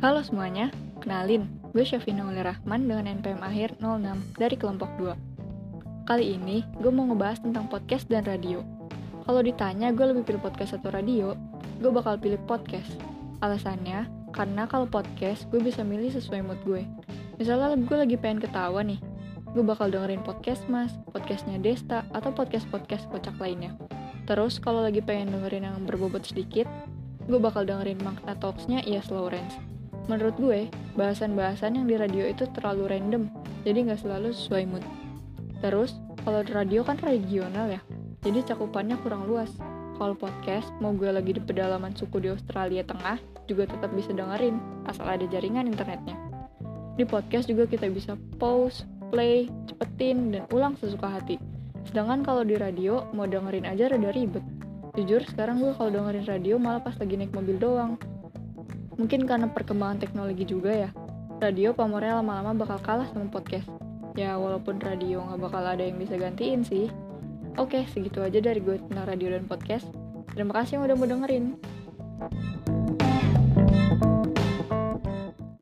Halo semuanya, kenalin, gue Syafina Uli Rahman dengan NPM akhir 06 dari kelompok 2. Kali ini, gue mau ngebahas tentang podcast dan radio. Kalau ditanya gue lebih pilih podcast atau radio, gue bakal pilih podcast. Alasannya, karena kalau podcast, gue bisa milih sesuai mood gue. Misalnya gue lagi pengen ketawa nih, gue bakal dengerin podcast mas, podcastnya Desta, atau podcast-podcast kocak lainnya. Terus kalau lagi pengen dengerin yang berbobot sedikit, gue bakal dengerin Magna Talks-nya Ias Lawrence. Menurut gue, bahasan-bahasan yang di radio itu terlalu random, jadi nggak selalu sesuai mood. Terus, kalau di radio kan regional ya, jadi cakupannya kurang luas. Kalau podcast, mau gue lagi di pedalaman suku di Australia Tengah, juga tetap bisa dengerin, asal ada jaringan internetnya. Di podcast juga kita bisa pause, play, cepetin, dan ulang sesuka hati. Sedangkan kalau di radio, mau dengerin aja rada ribet. Jujur, sekarang gue kalau dengerin radio malah pas lagi naik mobil doang. Mungkin karena perkembangan teknologi juga ya, radio pamornya lama-lama bakal kalah sama podcast. Ya, walaupun radio nggak bakal ada yang bisa gantiin sih. Oke, segitu aja dari gue tentang radio dan podcast. Terima kasih yang udah mau dengerin.